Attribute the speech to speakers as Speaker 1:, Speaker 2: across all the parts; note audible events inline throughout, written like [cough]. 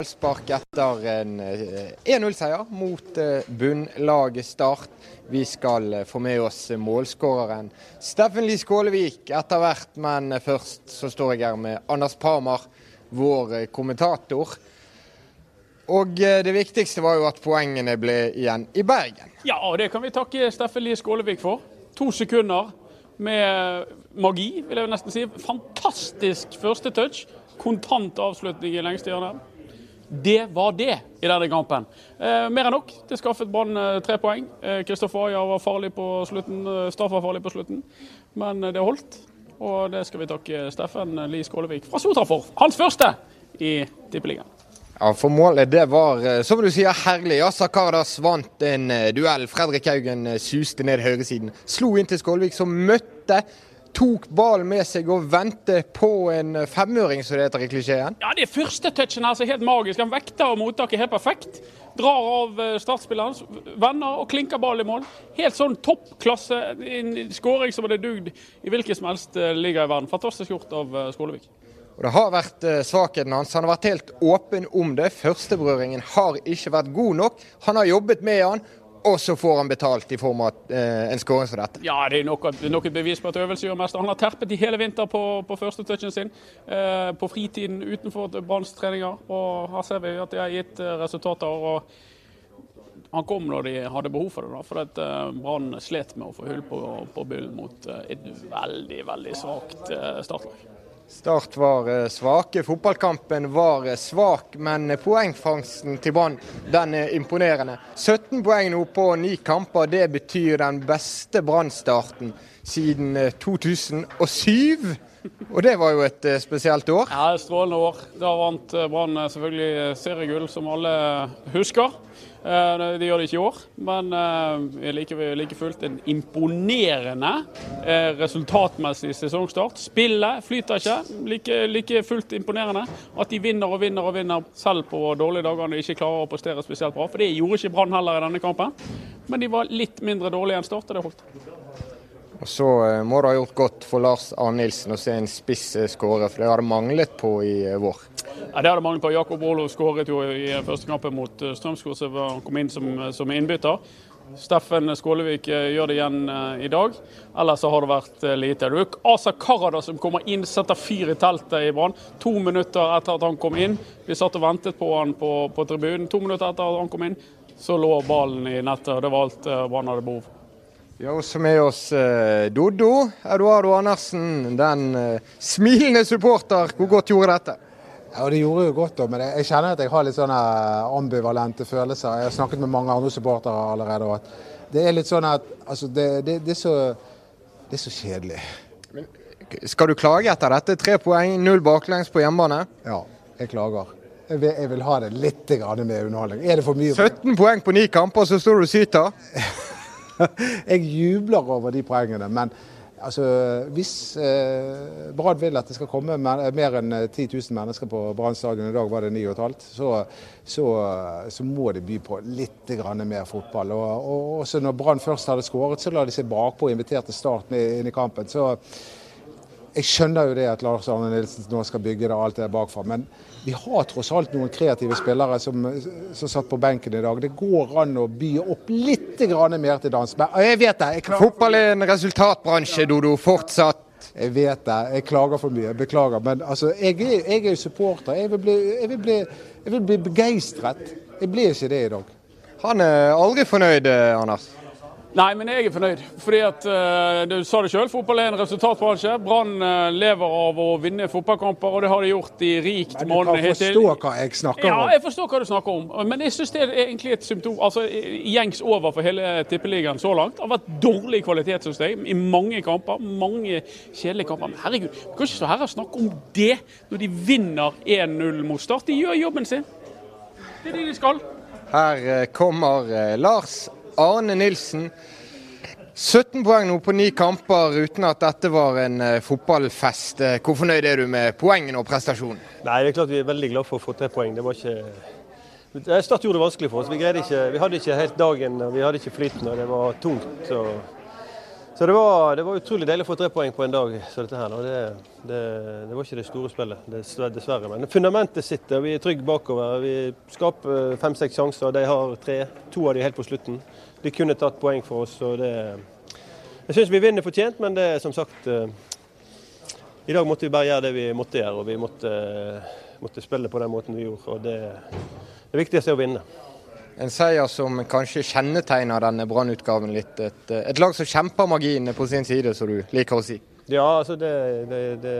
Speaker 1: ballspark etter en 1-0-seier mot bunnlaget Start. Vi skal få med oss målskåreren Steffen Lie Skålevik etter hvert, men først så står jeg her med Anders Parmar, vår kommentator. Og det viktigste var jo at poengene ble igjen i Bergen.
Speaker 2: Ja, og det kan vi takke Steffen Lie Skålevik for. To sekunder med magi, vil jeg nesten si. Fantastisk første touch. Kontant avslutning i lengste hjørne. Det var det i denne kampen. Eh, mer enn nok. Det skaffet Brann eh, tre poeng. Kristoffer eh, Aja var farlig på slutten, Staff var farlig på slutten, men det holdt. Og det skal vi takke Steffen Lie Skålevik fra Sotra for. Hans første i Tippeligaen.
Speaker 1: Ja, for målet det var, som du sier, herlig. Asa Karadas vant en duell. Fredrik Haugen suste ned høyresiden. Slo inn til Skålevik, som møtte tok ballen med seg og ventet på en femøring, som det heter i klisjeen?
Speaker 2: Ja, det er første touchen her som er helt magisk. Han vekter og mottaket helt perfekt. Drar av eh, venner vender og klinker ball i mål. Helt sånn toppklasse. En skåring som hadde dugd i hvilken som helst eh, liga i verden. Fantastisk gjort av Skolevik. Skålevik.
Speaker 1: Og Det har vært svakheten hans. Han har vært helt åpen om det. Førsteberøringen har ikke vært god nok. Han har jobbet med han, og så får han betalt i form av eh, en skåring som dette.
Speaker 2: Ja, det er nok, nok et bevis på at øvelse gjør mest. Han har terpet i hele vinter på, på første touchen sin. Eh, på fritiden utenfor Branns treninger. Og her ser vi at det har gitt eh, resultater. og Han kom når de hadde behov for det. da, For at eh, Brann slet med å få hull på, på bullen mot eh, et veldig, veldig svakt eh, startlag.
Speaker 1: Start var eh, svake. Fotballkampen var eh, svak, men poengfangsten til Brann den er imponerende. 17 poeng nå på ni kamper. Det betyr den beste Brann-starten siden 2007. Eh, Og det var jo et spesielt år?
Speaker 2: Ja, et strålende år. Da vant Brann selvfølgelig seriegull, som alle husker. Eh, det gjør det ikke i år, men eh, like, like fullt en imponerende eh, resultatmessig sesongstart. Spillet flyter ikke. Like, like, fullt imponerende. At de vinner og vinner og vinner selv på dårlige dager når de ikke klarer å prestere spesielt bra. For det gjorde ikke Brann heller i denne kampen. Men de var litt mindre dårlige enn Start, og det holdt.
Speaker 1: Og Så må det ha gjort godt for Lars Arne å se en spiss skåre, for det har det manglet på i vår.
Speaker 2: Ja, Det hadde manglet på. Jakob Olo skåret jo i første kampen mot eh, Strømskog, så han kom inn som, som innbytter. Steffen Skålevik eh, gjør det igjen eh, i dag. Ellers har det vært lite. Det er Asa Karada som kommer inn, setter fyr i teltet i Brann. To minutter etter at han kom inn. Vi satt og ventet på han på, på tribunen. To minutter etter at han kom inn, så lå ballen i nettet. og Det var alt Brann hadde behov for.
Speaker 1: Vi har også med oss eh, Doddo Eduardo Andersen, den eh, smilende supporter. Hvor godt gjorde dette?
Speaker 3: Ja, Det gjorde jo godt, men jeg, kjenner at jeg har litt sånne ambivalente følelser. Jeg har snakket med mange andre supportere allerede. og Det er litt sånn at altså, det, det, det, er så, det, er så, kjedelig. Men,
Speaker 1: skal du klage etter dette? Tre poeng, null baklengs på hjemmebane?
Speaker 3: Ja, jeg klager. Jeg vil, jeg vil ha det litt med underholdning. Er det for mye?
Speaker 1: 17 poeng på ni kamper, så står du og syter? [laughs] [laughs]
Speaker 3: jeg jubler over de poengene. men Altså, Hvis eh, Brann vil at det skal komme mer, mer enn 10 eh, 000 mennesker på Brann stadion, i dag var det 9,5, så, så, så må de by på litt mer fotball. Og, og også når Brann først hadde skåret, så la de seg bakpå og inviterte Start inn i kampen. Så jeg skjønner jo det at Lars Arne Nilsen nå skal bygge det og alt det bakfra, men vi har tross alt noen kreative spillere som, som satt på benken i dag. Det går an å by opp litt mer til dans. Men jeg vet det. Jeg
Speaker 1: Fotball er en resultatbransje, Dodo. Fortsatt.
Speaker 3: Jeg vet det. Jeg klager for mye. Beklager. Men altså, jeg, er, jeg er jo supporter. Jeg vil bli, jeg vil bli, jeg vil bli begeistret. Jeg blir ikke det i dag.
Speaker 1: Han er aldri fornøyd, Anders?
Speaker 2: Nei, men jeg er fornøyd. Fordi at uh, Du sa det sjøl, fotball er en resultatbransje. Brann uh, lever av å vinne fotballkamper, og det har de gjort i rikt måned
Speaker 3: hittil. Men du kan forstå hva jeg snakker
Speaker 2: om. Ja, jeg forstår hva du snakker om. Men jeg syns det er egentlig et symptom altså gjengs over for hele tippeligaen så langt. Det har vært dårlig kvalitet, syns jeg, i mange kamper. Mange kjedelige kamper. Men herregud, du kan ikke stå her og snakke om det når de vinner 1-0 mot Start. De gjør jobben sin. Det er det de skal.
Speaker 1: Her eh, kommer Lars Arne Nilsen. 17 poeng nå på ni kamper uten at dette var en uh, fotballfest. Eh, hvor fornøyd er du med poengene og prestasjonen?
Speaker 4: Nei, det er klart Vi er veldig glad for å få tre poeng. Det var ikke Start gjorde det vanskelig for oss. Vi, ikke, vi hadde ikke helt dagen, vi hadde ikke flyten. og Det var tungt. Og... Så det var, det var, utrolig deilig å få tre poeng på en dag som dette her. Det, det, det, var ikke det store spillet, dessverre. Men fundamentet sitter. Vi er trygge bakover. Vi skaper fem-seks sjanser. De har tre. To av de helt på slutten. De kunne tatt poeng for oss. og det... Jeg syns vi vinner fortjent, men det er som sagt eh, I dag måtte vi bare gjøre det vi måtte gjøre, og vi måtte, måtte spille på den måten vi gjorde. og Det, det viktigste er å vinne.
Speaker 1: En seier som kanskje kjennetegner denne Brann-utgaven litt. Et, et, lag som kjemper marginene på sin side, som du liker å si.
Speaker 4: Ja, altså det, det, det,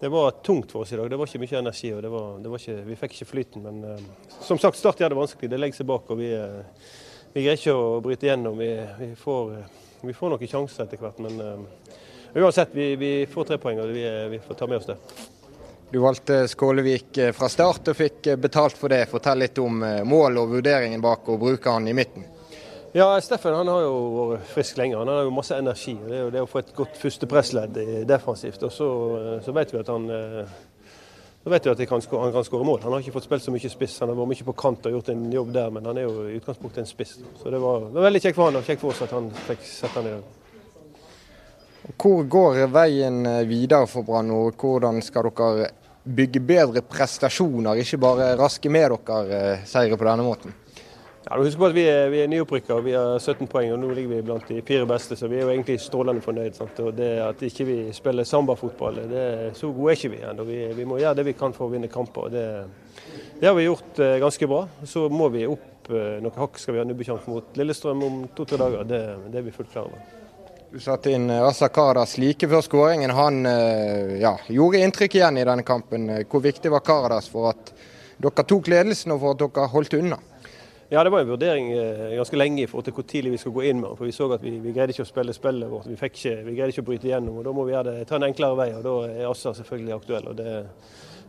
Speaker 4: det, var tungt for oss i dag. Det var ikke mye energi. og var, ikke, Vi fikk ikke flyten. Men uh, som sagt, Start gjør det vanskelig. Det legger seg bak. og Vi, uh, vi greier ikke å bryte gjennom. Vi, vi, får, uh, vi får, noen sjanser etter hvert. Men uansett, vi, vi, får tre poeng, og vi, vi får ta med oss det.
Speaker 1: Du valgte Skålevik eh, fra start og fikk eh, betalt for det. Fortell litt om eh, mål og vurderingen bak å bruke han i midten.
Speaker 4: Ja, Steffen han har jo vært frisk lenge. Han har jo masse energi. Det er jo det å få et godt første pressledd defensivt. Og så, så vet vi at han så vet du at han kan skåre mål. Han har ikke fått spilt så mye spiss. Han har vært mye på kant og gjort en jobb der, men han er jo i utgangspunktet en spiss. Så det var, det var veldig kjekt for han og kjekt for oss at han fikk sette han i dag.
Speaker 1: Hvor går veien videre for Brann, og hvordan skal dere bygge bedre prestasjoner, ikke bare raske med dere eh, seire på denne måten?
Speaker 4: Ja, Husk på at Vi er, vi er nyopprykka, vi har 17 poeng og nå ligger vi blant de fire beste. Så vi er jo egentlig strålende fornøyd. Sant? Og det At ikke vi spiller sambafotball, så gode er ikke vi ennå. Vi, vi, må gjøre det vi kan for å vinne kamper. Det, det har vi gjort eh, ganske bra. Så må vi opp eh, noen hakk skal vi ha nubbekjanse mot Lillestrøm om to-tre dager. Det, det er vi fullt klar over.
Speaker 1: Du satte inn Asakaras Karadas like før skåringen. Han eh, ja, gjorde inntrykk igjen i denne kampen. Hvor viktig var Karadas for at dere tok ledelsen og for at dere holdt unna?
Speaker 4: Ja, Det var en vurdering eh, ganske lenge i forhold til hvor tidlig vi skulle gå inn med for Vi så at vi, vi greide ikke å spille spillet vårt. Vi, ikke, vi, greide ikke å bryte igjennom. og Da må vi det, ta en enklere vei. og Da er Assa selvfølgelig aktuell. og Det,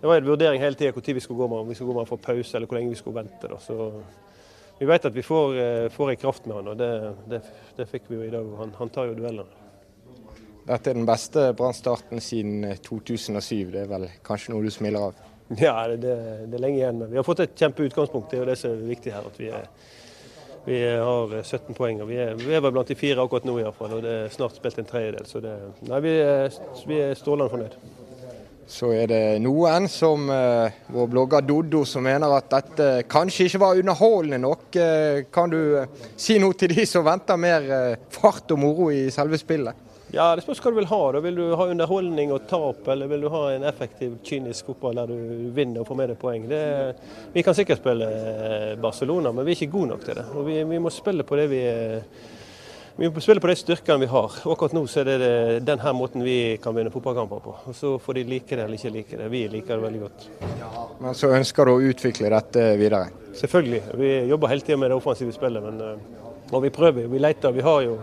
Speaker 4: det var en vurdering hele tida hvor tid vi skulle gå med, om vi skulle gå med for pause eller hvor lenge vi skulle vente. Da. Så vi vet at vi får, eh, får en kraft med han, og det, det, det, fikk vi jo i dag. Han, han tar jo duellene.
Speaker 1: Dette er den beste brann siden 2007. Eh, det er vel kanskje noe du smiler av? [laughs]
Speaker 4: Ja, det, det er lenge igjen. Men vi har fått et kjempeutgangspunkt. Det er jo det som er viktig her. at vi, er, vi har 17 poeng. og Vi er, vi er blant de fire akkurat nå, i hvert fall, og det er snart spilt en tredjedel. Så det, nei, vi er, vi er strålende fornøyd.
Speaker 1: Så er det noen, som uh, vår blogger Doddo, som mener at dette kanskje ikke var underholdende nok. Uh, kan du uh, si noe til de som venter mer fart og moro i selve spillet?
Speaker 4: Ja, Det spørs hva du vil ha. Da Vil du ha underholdning og tap, eller vil du ha en effektiv, kynisk fotball der du vinner og får med deg poeng? Det, vi kan sikkert spille Barcelona, men vi er ikke gode nok til det. Og vi, vi må spille på det vi er vi må spille på de styrkene vi har. Akkurat nå så er det denne måten vi kan vinne fotballkamper på. Og Så får de like det eller ikke like det. Vi liker det veldig godt.
Speaker 1: Men så ønsker du å utvikle dette videre?
Speaker 4: Selvfølgelig. Vi jobber hele tida med det offensive spillet. Men, eh, og vi prøver, vi leter. Vi har jo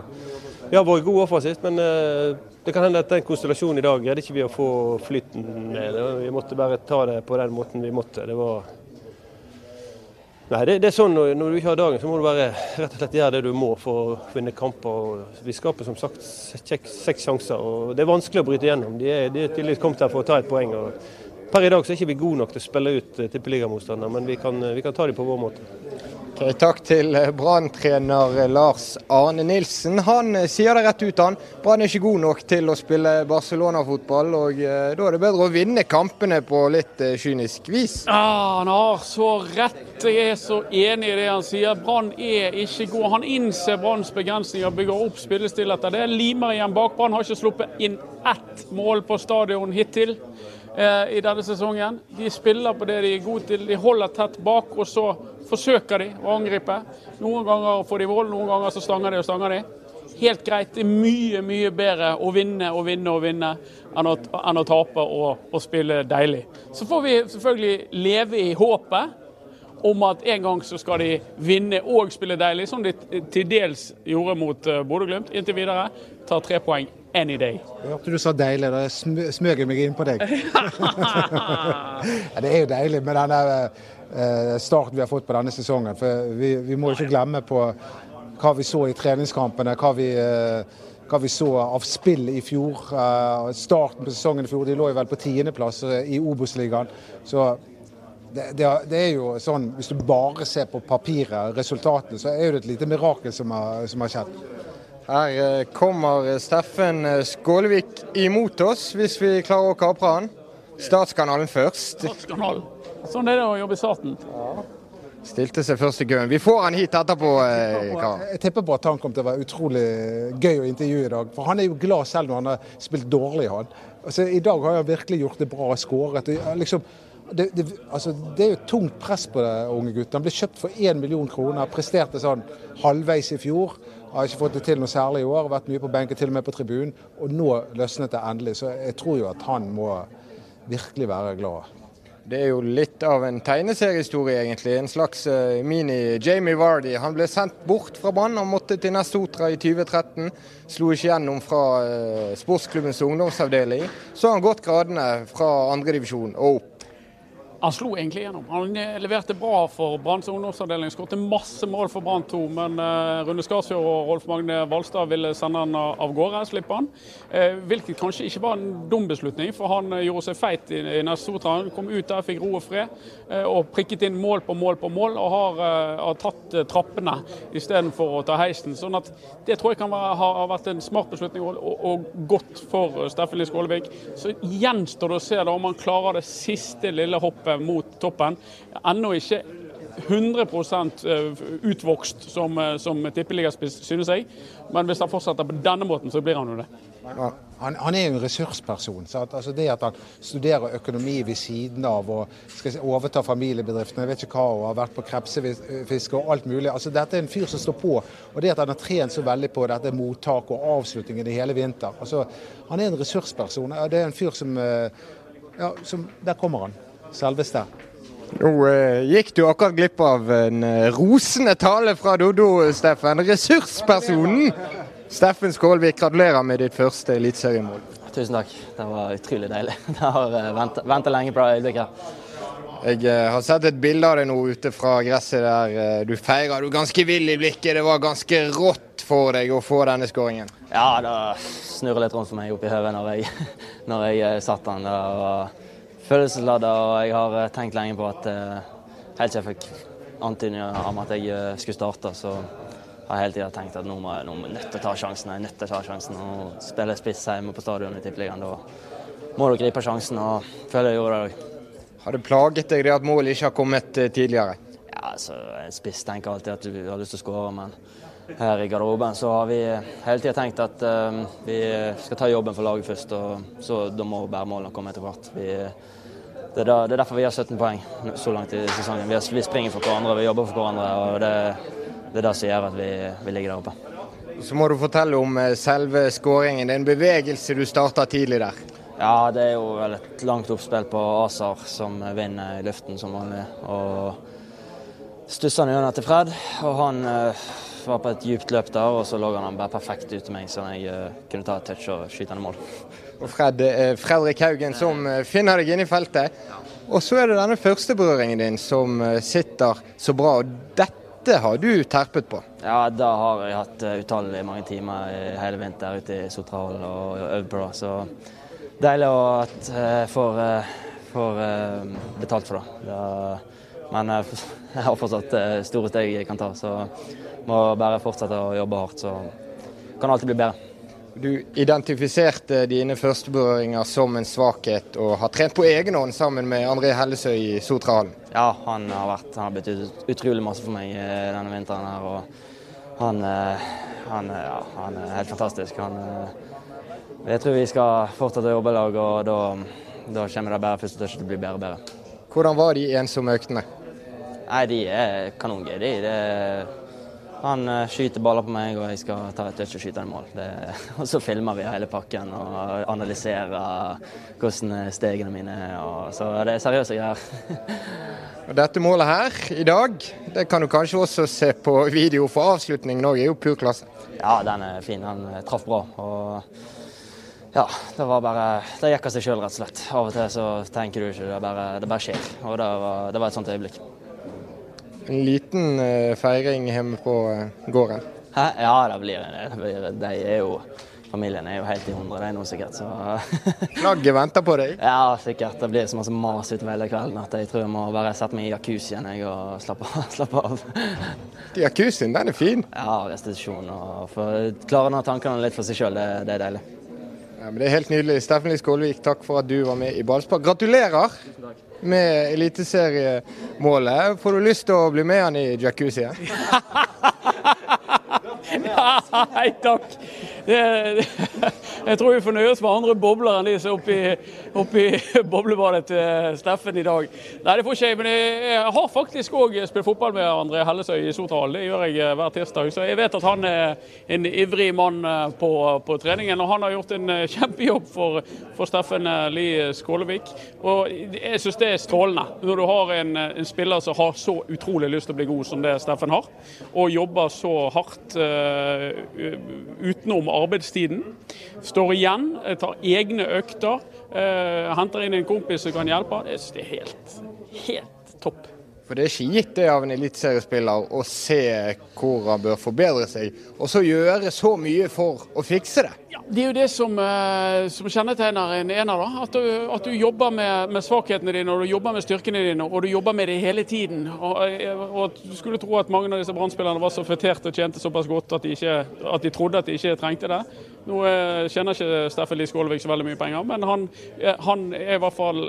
Speaker 4: vi har vært gode offensivt, men eh, det kan hende at den konstellasjonen i dag greide ikke vi å få flyten ned. Vi måtte bare ta det på den måten vi måtte. Det var Nei, det, det, er sånn når, du ikke har dagen, så må du bare rett og slett gjøre det du må for å vinne kamper. Vi skaper som sagt seks sjanser, og det er vanskelig å bryte gjennom. De er, de er tydeligvis kommet her for å ta et poeng. Per i dag så er ikke gode nok til å spille ut eh, tippeligamotstandere, men vi kan, vi kan ta dem på vår måte.
Speaker 1: Okay, takk til eh, Brann-trener eh, Lars Arne Nilsen. Han eh, sier det rett ut, han. Brann er ikke god nok til å spille Barcelona-fotball, og da er det bedre å vinne kampene på litt kynisk vis.
Speaker 2: Ja, han har så rett. Jeg er så enig i det han sier. Brann er ikke god. Han innser Branns begrensninger, bygger opp spillestil det. Limer igjen bak. Brann har ikke sluppet inn ett mål på stadion hittil i denne sesongen. De spiller på det de er gode til. De holder tett bak, og så forsøker de å angripe. Noen ganger får de vold, noen ganger så stanger de og stanger de. Helt greit. Det er mye, mye bedre å vinne og vinne og vinne enn å, enn å tape og, og, spille deilig. Så får vi selvfølgelig leve i håpet om at en gang så skal de vinne og spille deilig, som de til dels gjorde mot uh, Bodø-Glimt inntil videre. Tar tre poeng any day.
Speaker 3: Jeg hørte du sa deilig, da smøg jeg meg inn på deg. [laughs] ja, det er jo deilig med denne Eh, starten vi har fått på denne sesongen. For vi, vi må ikke glemme på hva vi så i treningskampene, hva vi, eh, hva vi så av spill i fjor. Eh, starten på sesongen i fjor, de lå jo vel på tiendeplass i Obos-ligaen. Så det, det, det, er jo sånn, Hvis du bare ser på papiret, resultatene, så er det et lite mirakel som har, som har skjedd.
Speaker 1: Her eh, kommer Steffen eh, Skålevik imot oss, hvis vi klarer å kapre han. Statskanalen først.
Speaker 2: Statskanalen. Sånn er det å jobbe i staten.
Speaker 1: Stilte seg først i køen. Vi får han hit etterpå. Eh, Karen.
Speaker 3: Jeg tipper på at han kommer til å være utrolig gøy å intervjue i dag. For han er jo glad selv når han har spilt dårlig, han. Altså, I dag har han virkelig gjort det bra, skåret. Liksom, det, det, altså, det er jo tungt press på det unge gutten. Han ble kjøpt for én million kroner, presterte sånn halvveis i fjor. Har ikke fått det til noe særlig i år, vært mye på benken, til og med på tribunen. Og nå løsnet det endelig. Så jeg tror jo at han må virkelig være glad.
Speaker 1: Det er jo litt av en tegneseriehistorie, egentlig. En slags uh, mini-Jamie Vardy. Han ble sendt bort fra Brann og måtte til Nestotra i 2013. Slo ikke gjennom fra uh, sportsklubbens ungdomsavdeling. Så har han gått gradene fra andredivisjon og opp.
Speaker 2: Han slo egentlig gjennom. Han leverte bra for Branns ungdomsavdeling. Skåret masse mål for Brann 2, men uh, Rune Skarsfjord og Rolf Magne Valstad ville sende han av gårde, slippe han. Uh, hvilket kanskje ikke var en dum beslutning, for han gjorde seg feit i, Nessotra. Han kom ut der, fikk ro og fred, og prikket inn mål på mål på mål, og har, har tatt trappene istedenfor å ta heisen. Sånn at det tror jeg kan være, ha vært en smart beslutning og, og, godt for Steffen Skålevik. Så gjenstår det å se da om han klarer det siste lille hoppet mot toppen. Ennå ikke 100% utvokst som, som tippeligaspiss, synes jeg. Men hvis han fortsetter på denne måten, så blir han jo det.
Speaker 3: Han, han, er jo en ressursperson. Altså det at han studerer økonomi ved siden av og skal overta familiebedriften, jeg vet ikke hva, og har vært på krepsefiske og alt mulig. Altså Dette er en fyr som står på. Og det at han har trent så veldig på dette mottaket og avslutningen i hele vinter. Altså, han er en ressursperson. Det er en fyr som, ja, som Der kommer han. Selveste.
Speaker 1: Nå eh, gikk du akkurat glipp av en uh, rosende tale fra Doddo, Steffen. Ressurspersonen Steffen Skålvik, gratulerer med ditt første eliteseriemål.
Speaker 5: Tusen takk. Det var utrolig deilig. [laughs] Jeg har uh, venta lenge på det øyeblikket.
Speaker 1: Jeg uh, har sett et bilde av deg nå ute fra gresset der uh, du feirer. Du er ganske vill i blikket. Det var ganske rått for deg å få denne skåringen.
Speaker 5: Ja, det snurrer litt rundt for meg oppi hodet når [laughs] når jeg satt den. Det var følelsesladet, og jeg har eh, tenkt lenge på at eh, helt til jeg fikk antydninger om at jeg eh, skulle starte, så har jeg hele tida tenkt at nå må jeg, nå må jeg nødt til å ta sjansen. Jeg er nødt til å ta sjansen og spille spiss hjemme på stadion i Tippeligaen. Da må du gripe sjansen, og føler jeg gjorde det òg.
Speaker 1: Har det plaget deg det at målet ikke har kommet tidligere?
Speaker 5: Ja, altså, En spiss tenker alltid at du har lyst til å skåre, men her i garderoben så har vi hele tida tenkt at uh, vi skal ta jobben for laget først, og så da må bæremålene komme etter hvert. Vi det er, da, det er, derfor vi har 17 poeng så langt i sesongen. Vi, har, vi springer for hverandre, vi jobber for hverandre. og Det, det er det som gjør at vi, vi, ligger der oppe.
Speaker 1: Så må du fortelle om eh, selve skåringen. Det er en bevegelse du starta tidlig der?
Speaker 5: Ja, det er jo vel et langt oppspill på Azar som vinner i luften som vanlig. Og stusser han gjennom til Fred, og han uh, var på et djupt løp der, og så lå han bare perfekt ut til meg, så jeg uh, kunne ta et touch og skyte han i mål
Speaker 1: og Fred, eh, Fredrik Haugen som eh, finner deg inn i feltet. Og så er det denne førsteberøringen din som eh, sitter så bra. og Dette har du terpet på?
Speaker 5: Ja, da har jeg hatt utallige mange timer hele vinter ute i Sotrahallen og øvd på det. Så deilig at jeg får, får betalt for det. det. Men jeg har [laughs] fortsatt store steg jeg kan ta, så må bare fortsette å jobbe hardt. Så kan alltid bli bedre.
Speaker 1: Du identifiserte dine førsteberøringer som en svakhet, og har trent på egen hånd sammen med André Hellesøy i Sotrahallen.
Speaker 5: Ja, han har, vært, han har betydd utrolig masse for meg eh, denne vinteren. her, og Han, eh, han, ja, han er helt fantastisk. Han, eh, jeg tror vi skal fortsette å jobbe i lag, og da, da kommer det bare første til å bli bedre og bedre.
Speaker 1: Hvordan var de ensomme øktene?
Speaker 5: Nei, De er kanongøy. De. Det han uh, skyter baller på meg, og jeg skal ta et touch og skyte en mål. Det, [laughs] og så filmer vi hele pakken og analyserer hvordan stegene mine er. Og, så det er seriøse greier. [laughs]
Speaker 1: og dette målet her i dag, det kan du kanskje også se på video, for avslutningen òg er jo pur klasse.
Speaker 5: Ja, den er fin. Han eh, traff bra. og ja, det var bare Det gikk av seg sjøl, rett og slett. Av og til så tenker du ikke, det bare, det bare skjer. Og det var, det var et sånt øyeblikk
Speaker 1: en liten uh, feiring hjemme på uh, gården?
Speaker 5: Hæ? Ja, det blir det. De er jo familien er jo helt i hundre, er noe sikkert. Så [laughs]
Speaker 1: Flagget venter på deg.
Speaker 5: ja, sikkert. Det blir så masse mas utover hele kvelden at jeg tror jeg må bare sette meg i jacuzzien jeg, og slappe, [laughs] slappe av.
Speaker 1: Jacuzzien, den er fin.
Speaker 5: Ja, restitusjon og for, klare å ha tankene litt for seg sjøl, det, det er deilig.
Speaker 1: Ja, men det er helt nydelig. Steffen Lie Skålvik, takk for at du var med i Ballspark. Gratulerer med eliteseriemålet. Får du lyst til å bli med han i jacuzzien? [laughs]
Speaker 2: Nei takk. Det, [laughs] jeg tror vi får nøye oss med andre bobler enn de som er oppi, oppi [laughs] boblebadet til Steffen i dag. Nei, det får ikke jeg. Men jeg har faktisk òg spilt fotball med André Hellesøy i Sotrahl. Det gjør jeg hver tirsdag. Så jeg vet at han er en ivrig mann på, på treningen. Og han har gjort en kjempejobb for, for Steffen Lie Skålevik. Og jeg syns det er strålende når du har en, en, spiller som har så utrolig lyst til å bli god som det Steffen har, og jobber så hardt uh, utenom arbeidstiden. Står igjen, tar egne økter, uh, henter inn en kompis som kan hjelpe. Det er helt, helt topp.
Speaker 1: For det er ikke gitt det av en eliteseriespiller å se hvor han bør forbedre seg, og så gjøre så mye for å fikse det.
Speaker 2: Ja, Det er jo det som, som kjennetegner en ener. da, At du, at du jobber med, med, svakhetene dine og du jobber med styrkene dine, og du jobber med det hele tiden. Og, og Du skulle tro at mange av disse brannspillerne var så feterte og tjente såpass godt at de, ikke, at de trodde at de ikke trengte det. Nå kjenner ikke Steffen Lie Skålevik så veldig mye penger, men han, han, er i hvert fall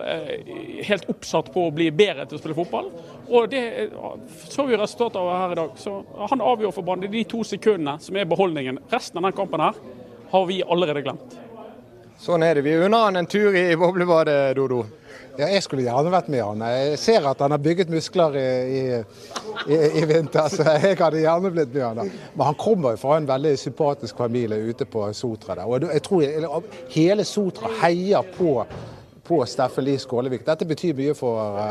Speaker 2: helt oppsatt på å bli bedre til å spille fotball. Og det så vi resultatet av her i dag. Så Han avgjør for Brann. De to sekundene som er beholdningen. Resten av den kampen her har vi allerede glemt.
Speaker 1: Sånn er det. Vi unner han en tur i boblebadet, Dodo.
Speaker 3: Ja, jeg skulle gjerne vært med han. Jeg ser at han har bygget muskler i, i, i vinter, så jeg hadde gjerne blitt med han. da. Men han kommer jo fra en veldig sympatisk familie ute på Sotra. der. Og jeg tror hele Sotra heier på, på Steffen Lie Skålevik. Dette betyr mye for,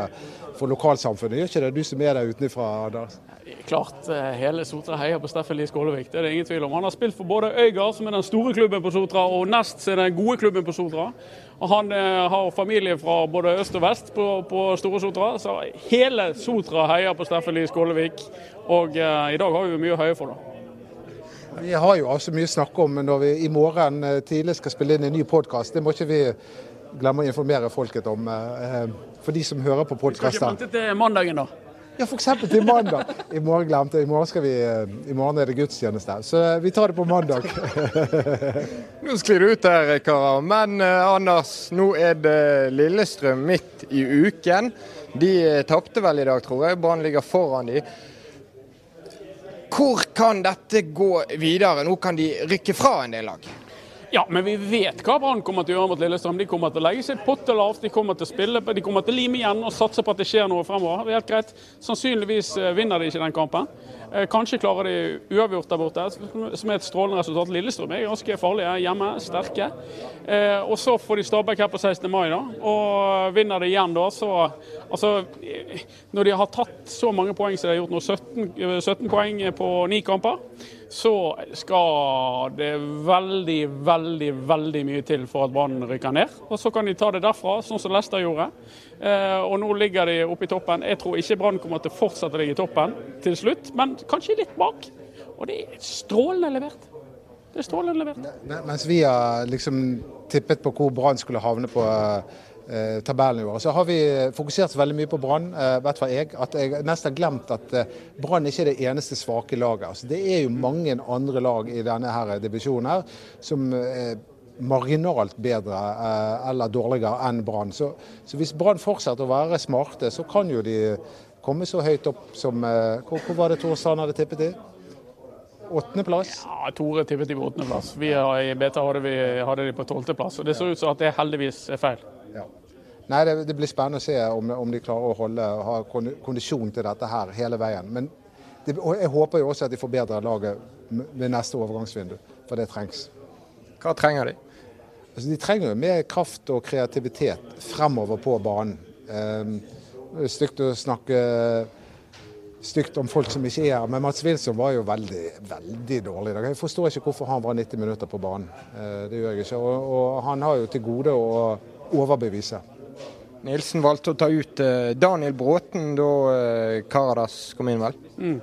Speaker 3: for lokalsamfunnet, gjør ikke det? Du som er der utenfra, Anders?
Speaker 2: Klart hele Sotra heier på Steffen Lie Skålevik, det er det ingen tvil om. Han har spilt for både Øygard, som er den store klubben på Sotra, og Nest, som er den gode klubben på Sotra. Og han eh, har familie fra både øst og vest på, på Store Sotra, så hele Sotra heier på Steffen Lie Skålevik. Og eh, i dag har vi mye å heie for, da.
Speaker 3: Vi har jo altså mye å snakke om når vi i morgen tidlig skal spille inn en ny podkast. Det må ikke vi glemme å informere folket om, for de som hører på podkasten.
Speaker 2: Vi skal ikke vente til mandagen, da?
Speaker 3: Ja, f.eks. til mandag. I morgen glemte jeg. I morgen, vi, I morgen er det gudstjeneste. Så vi tar det på mandag. [laughs]
Speaker 1: nå sklir det ut her, karer. Men uh, Anders, nå er det Lillestrøm midt i uken. De tapte vel i dag, tror jeg. Brann ligger foran de. Hvor kan dette gå videre? Nå kan de rykke fra en del lag.
Speaker 2: Ja, men vi vet hva Brann kommer til å gjøre mot Lillestrøm. De kommer til å legge seg potte lavt, de kommer til å spille, de kommer til å lime igjen og satse på at det skjer noe fremover. Det er helt greit. Sannsynligvis vinner de ikke den kampen. Kanskje klarer de uavgjort der borte, som er et strålende resultat. Lillestrøm er ganske farlige hjemme, sterke. Og så får de Stabæk her på 16. mai, da. Og vinner de igjen da, så Altså, når de har tatt så mange poeng som de har gjort nå, 17, 17 poeng på ni kamper, så skal det veldig, veldig veldig mye til for at Brann rykker ned. Og Så kan de ta det derfra, sånn som Lester gjorde. Eh, og Nå ligger de oppe i toppen. Jeg tror ikke Brann kommer til å fortsette å ligge i toppen til slutt, men kanskje litt bak. Og det er strålende levert. Det er strålende levert.
Speaker 3: Mens vi har liksom tippet på hvor Brann skulle havne på eh, tabellen i år. Så har vi fokusert veldig mye på Brann, i hvert fall jeg. At jeg nesten har glemt at eh, Brann ikke er det eneste svake laget. Altså, det er jo mange andre lag i denne her divisjonen her som er marginalt bedre eh, eller dårligere enn Brann. Så, så, hvis Brann fortsetter å være smarte, så kan jo de komme så høyt opp som eh, Hvor, hvor var det Tor Sand hadde tippet i? Åttendeplass?
Speaker 2: Ja, Tore tippet i på åttendeplass. Vi I BT hadde, vi, hadde de på tolvteplass. Det ser ut som at det heldigvis er feil.
Speaker 3: Ja. Nei, det, det, blir spennende å se om, om de klarer å holde, ha kondisjon til dette her hele veien. Men det, og jeg håper jo også at de forbedrer laget ved neste overgangsvindu, for det trengs.
Speaker 1: Hva trenger de?
Speaker 3: Altså, de trenger jo mer kraft og kreativitet fremover på banen. Um, det er stygt å snakke stygt om folk som ikke er her, men Mats Wilson var jo veldig, veldig dårlig i dag. Jeg forstår ikke hvorfor han var 90 minutter på banen. Det gjør jeg ikke. Og, og han har jo til gode å overbevise.
Speaker 1: Nilsen valgte å ta ut Daniel Bråten da Karadas kom inn, vel?
Speaker 2: Mm.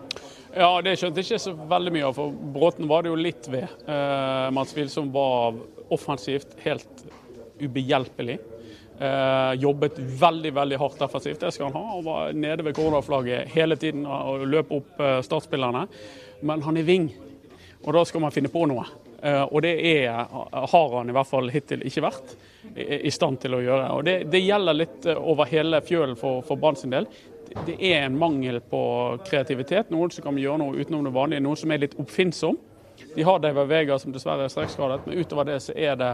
Speaker 2: Ja, det skjønte jeg ikke så veldig mye av. For Bråten var det jo litt ved. Eh, Mats Wilson var offensivt helt ubehjelpelig. Uh, jobbet veldig veldig hardt defensivt, det skal han ha. og var nede ved cornerflagget hele tiden og løp opp eh, startspillerne. Men han er ving, og da skal man finne på noe. Eh, og det er, har han i hvert fall hittil ikke vært i, i stand til å gjøre. Og Det, det gjelder litt over hele fjølen for, for Brann sin del. Det er en mangel på kreativitet. Noen som kan gjøre noe utenom det vanlige, noen som er litt oppfinnsom. De har David Vega som dessverre er strekkskadet, men utover det så er det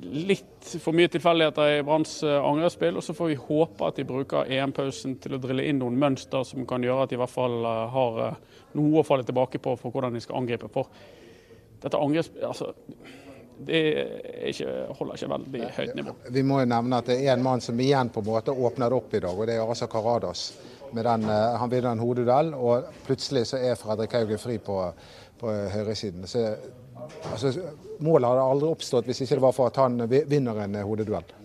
Speaker 2: litt for mye tilfeldigheter i Branns eh, angrepsspill. Og så får vi håpe at de bruker EM-pausen til å drille inn noen mønster som kan gjøre at de i hvert fall eh, har eh, noe å falle tilbake på for hvordan de skal angripe. For dette angrepsspillet altså, det ikke, holder ikke veldig høyt nivå.
Speaker 3: Vi må jo nevne at det er en mann som igjen på en måte åpner opp i dag, og det er altså Karadas. Den, han vinner en hodeduell, og plutselig så er Fredrik Haugen fri på, på høyresiden. Så altså, Målet hadde aldri oppstått hvis ikke det var for at han vinner en hodeduell.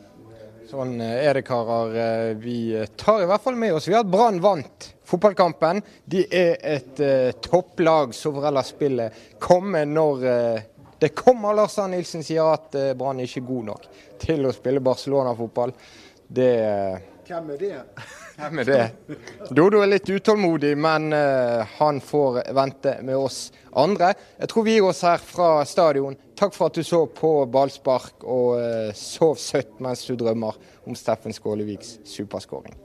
Speaker 1: Sånn eh, er det, karer. Eh, vi tar i hvert fall med oss Vi har at Brann vant fotballkampen. De er et uh, topplag som får ellers spillet komme når uh, det kommer. Lars Arne Nilsen sier at uh, Brann er ikke god nok til å spille Barcelona-fotball. Det
Speaker 3: Hvem er det? [laughs]
Speaker 1: Hvem er det? Dodo er litt utålmodig, men uh, han får vente med oss andre. Jeg tror vi gir oss her fra stadion. Takk for at du så på ballspark, og uh, sov søtt mens du drømmer om Steffen Skåleviks superskåring.